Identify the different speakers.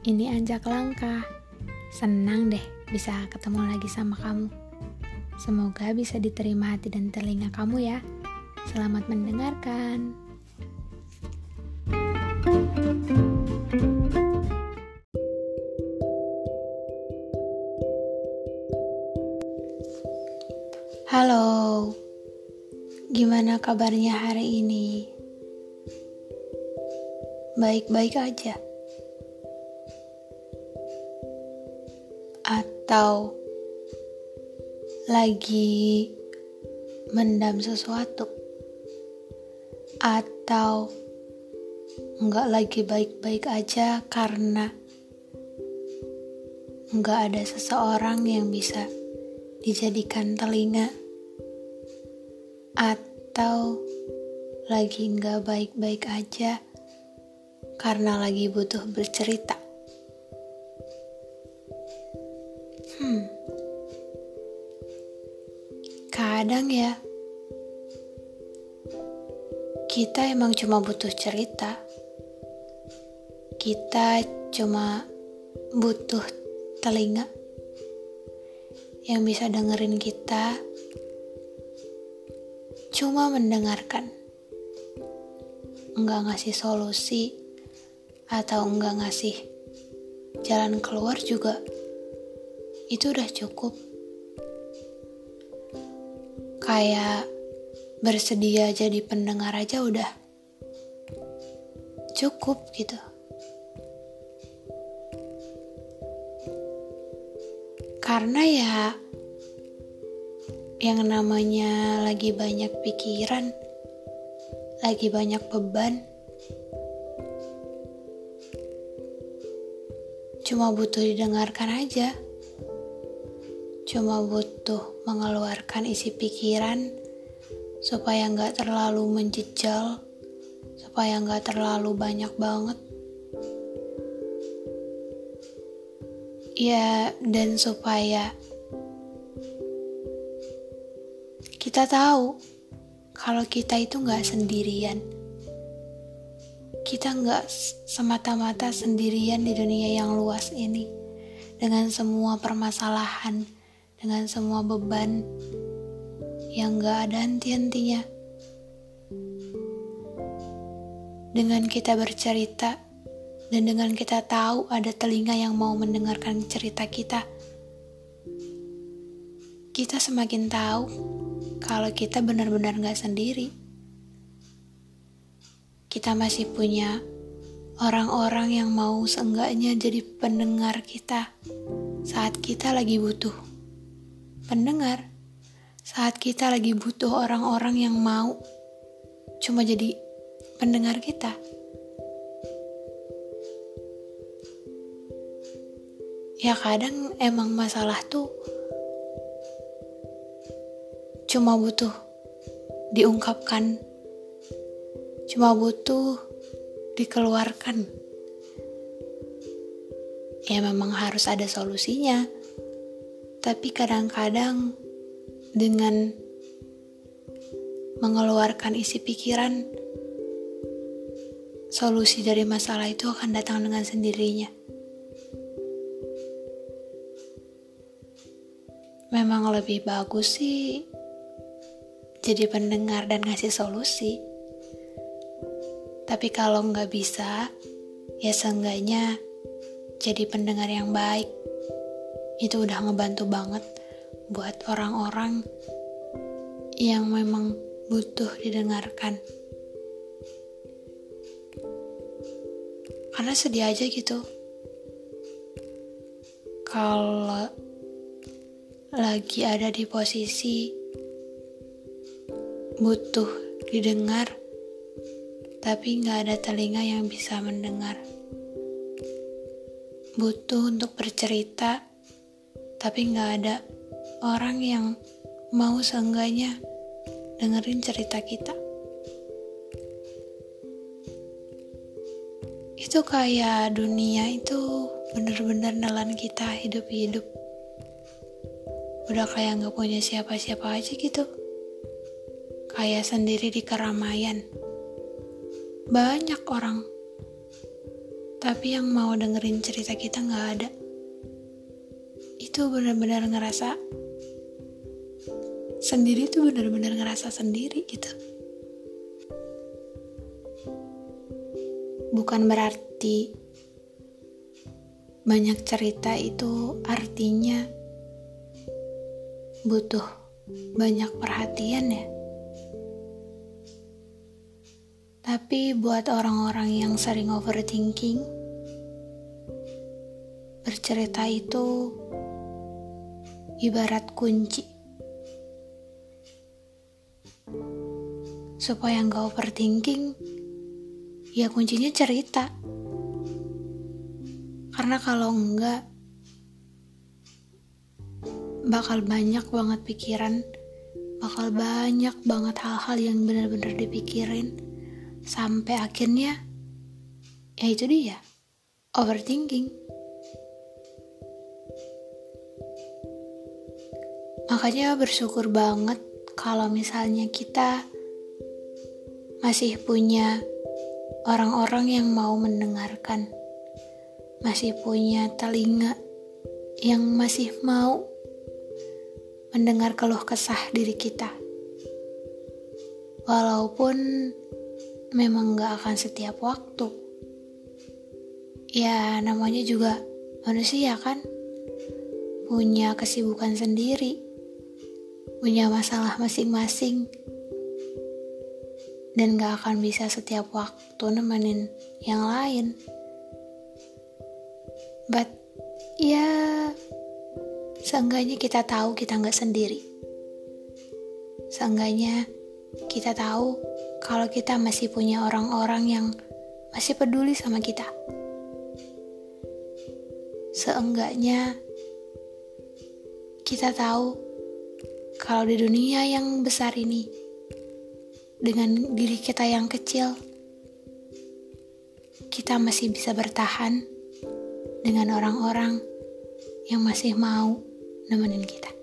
Speaker 1: Ini Anjak Langkah. Senang deh bisa ketemu lagi sama kamu. Semoga bisa diterima hati dan telinga kamu ya. Selamat mendengarkan. Halo, gimana kabarnya hari ini? Baik-baik aja. Atau lagi mendam sesuatu atau nggak lagi baik-baik aja karena nggak ada seseorang yang bisa dijadikan telinga atau lagi nggak baik-baik aja karena lagi butuh bercerita Hmm. Kadang ya, kita emang cuma butuh cerita. Kita cuma butuh telinga yang bisa dengerin kita, cuma mendengarkan, enggak ngasih solusi atau enggak ngasih jalan keluar juga itu udah cukup. Kayak bersedia jadi pendengar aja udah cukup gitu. Karena ya yang namanya lagi banyak pikiran, lagi banyak beban, cuma butuh didengarkan aja cuma butuh mengeluarkan isi pikiran supaya nggak terlalu menjejal, supaya nggak terlalu banyak banget. Ya, dan supaya kita tahu kalau kita itu nggak sendirian. Kita nggak semata-mata sendirian di dunia yang luas ini dengan semua permasalahan dengan semua beban yang gak ada henti-hentinya. Dengan kita bercerita dan dengan kita tahu ada telinga yang mau mendengarkan cerita kita, kita semakin tahu kalau kita benar-benar gak sendiri. Kita masih punya orang-orang yang mau seenggaknya jadi pendengar kita saat kita lagi butuh pendengar saat kita lagi butuh orang-orang yang mau cuma jadi pendengar kita. Ya kadang emang masalah tuh cuma butuh diungkapkan, cuma butuh dikeluarkan. Ya memang harus ada solusinya tapi kadang-kadang dengan mengeluarkan isi pikiran, solusi dari masalah itu akan datang dengan sendirinya. Memang lebih bagus sih jadi pendengar dan ngasih solusi. Tapi kalau nggak bisa, ya seenggaknya jadi pendengar yang baik itu udah ngebantu banget buat orang-orang yang memang butuh didengarkan. Karena sedih aja gitu. Kalau lagi ada di posisi butuh didengar, tapi nggak ada telinga yang bisa mendengar. Butuh untuk bercerita, tapi nggak ada orang yang mau seenggaknya dengerin cerita kita. Itu kayak dunia itu bener-bener nelan kita hidup-hidup. Udah kayak nggak punya siapa-siapa aja gitu. Kayak sendiri di keramaian. Banyak orang. tapi yang mau dengerin cerita kita nggak ada. Itu benar-benar ngerasa sendiri tuh benar-benar ngerasa sendiri gitu. Bukan berarti banyak cerita itu artinya butuh banyak perhatian ya. Tapi buat orang-orang yang sering overthinking, bercerita itu ibarat kunci. Supaya nggak overthinking, ya kuncinya cerita. Karena kalau enggak, bakal banyak banget pikiran, bakal banyak banget hal-hal yang benar-benar dipikirin sampai akhirnya ya itu dia overthinking makanya bersyukur banget kalau misalnya kita masih punya orang-orang yang mau mendengarkan. Masih punya telinga yang masih mau mendengar keluh kesah diri kita. Walaupun memang gak akan setiap waktu. Ya, namanya juga manusia kan, punya kesibukan sendiri, punya masalah masing-masing, dan gak akan bisa setiap waktu nemenin yang lain. But, ya, seenggaknya kita tahu kita gak sendiri. Seenggaknya kita tahu kalau kita masih punya orang-orang yang masih peduli sama kita. Seenggaknya kita tahu kalau di dunia yang besar ini dengan diri kita yang kecil kita masih bisa bertahan dengan orang-orang yang masih mau nemenin kita.